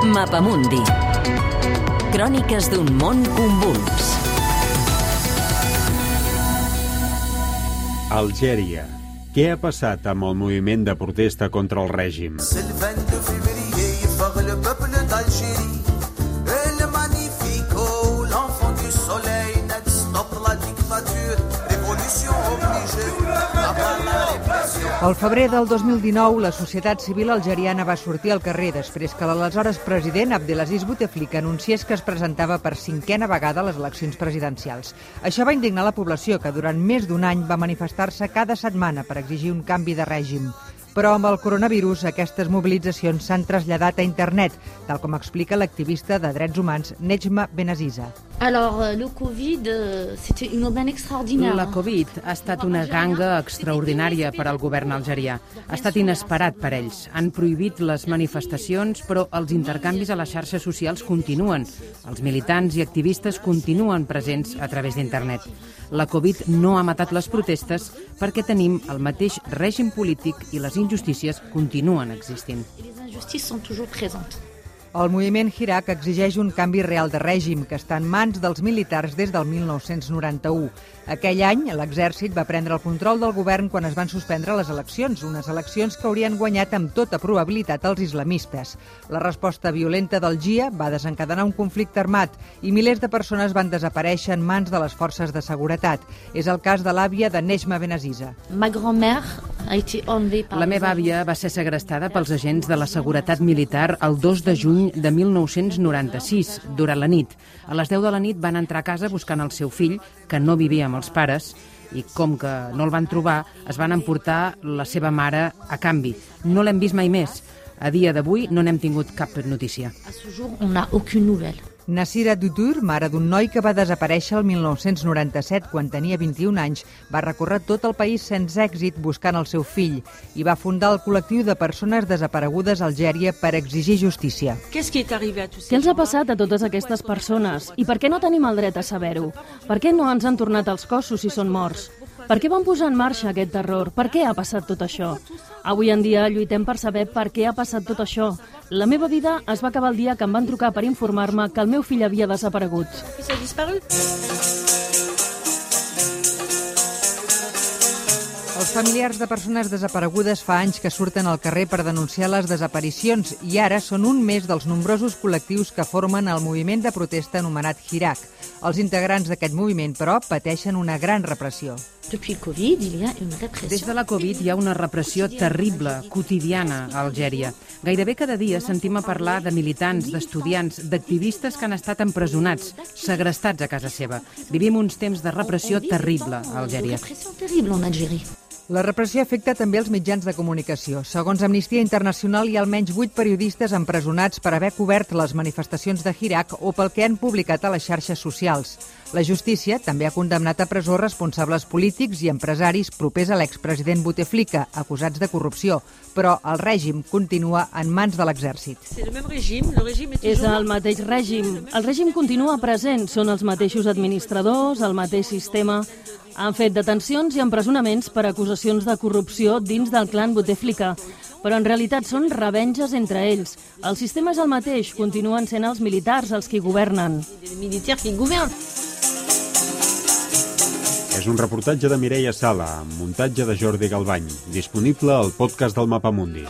Mapamundi. Cròniques d'un món convuls. Algèria. Què ha passat amb el moviment de protesta contra el règim? Al febrer del 2019, la societat civil algeriana va sortir al carrer després que l'aleshores president Abdelaziz Bouteflika anunciés que es presentava per cinquena vegada a les eleccions presidencials. Això va indignar la població, que durant més d'un any va manifestar-se cada setmana per exigir un canvi de règim. Però amb el coronavirus aquestes mobilitzacions s'han traslladat a internet, tal com explica l'activista de drets humans Nejma Benaziza. Alors, euh, le Covid, euh, c'était une aubaine extraordinaire. La Covid ha estat una ganga extraordinària per al govern algerià. Ha estat inesperat per ells. Han prohibit les manifestacions, però els intercanvis a les xarxes socials continuen. Els militants i activistes continuen presents a través d'internet. La Covid no ha matat les protestes perquè tenim el mateix règim polític i les injustícies continuen existint. Les injustices sont toujours présentes. El moviment Hirak exigeix un canvi real de règim que està en mans dels militars des del 1991. Aquell any, l'exèrcit va prendre el control del govern quan es van suspendre les eleccions, unes eleccions que haurien guanyat amb tota probabilitat els islamistes. La resposta violenta del GIA va desencadenar un conflicte armat i milers de persones van desaparèixer en mans de les forces de seguretat. És el cas de l'àvia de Nejma Benaziza. Ma grand-mère a La meva àvia va ser segrestada pels agents de la seguretat militar el 2 de juny de 1996, durant la nit. A les 10 de la nit van entrar a casa buscant el seu fill, que no vivia amb els pares, i com que no el van trobar, es van emportar la seva mare a canvi. No l'hem vist mai més. A dia d'avui no n'hem tingut cap notícia. À ce jour, on n'a aucune nouvelle. Nassira Dudur, mare d'un noi que va desaparèixer el 1997 quan tenia 21 anys, va recórrer tot el país sense èxit buscant el seu fill i va fundar el col·lectiu de persones desaparegudes a Algèria per exigir justícia. Què els ha passat a totes aquestes persones? I per què no tenim el dret a saber-ho? Per què no ens han tornat els cossos si són morts? Per què van posar en marxa aquest terror? Per què ha passat tot això? Avui en dia lluitem per saber per què ha passat tot això. La meva vida es va acabar el dia que em van trucar per informar-me que el meu fill havia desaparegut. Els familiars de persones desaparegudes fa anys que surten al carrer per denunciar les desaparicions i ara són un més dels nombrosos col·lectius que formen el moviment de protesta anomenat Hirak. Els integrants d'aquest moviment, però, pateixen una gran repressió. Des de la Covid hi ha una repressió terrible, quotidiana, a Algèria. Gairebé cada dia sentim a parlar de militants, d'estudiants, d'activistes que han estat empresonats, segrestats a casa seva. Vivim uns temps de repressió terrible a Algèria. La repressió afecta també els mitjans de comunicació. Segons Amnistia Internacional, hi ha almenys 8 periodistes empresonats per haver cobert les manifestacions de Hirak o pel que han publicat a les xarxes socials. La justícia també ha condemnat a presó responsables polítics i empresaris propers a l'expresident Bouteflika, acusats de corrupció, però el règim continua en mans de l'exèrcit. És el mateix règim. El règim continua present. Són els mateixos administradors, el mateix sistema. Han fet detencions i empresonaments per acusacions de corrupció dins del clan Bouteflika. Però en realitat són revenges entre ells. El sistema és el mateix, continuen sent els militars els qui governen. des militaires qui gouvernent. És un reportatge de Mireia Sala, amb muntatge de Jordi Galbany, disponible al podcast del Mapamundi.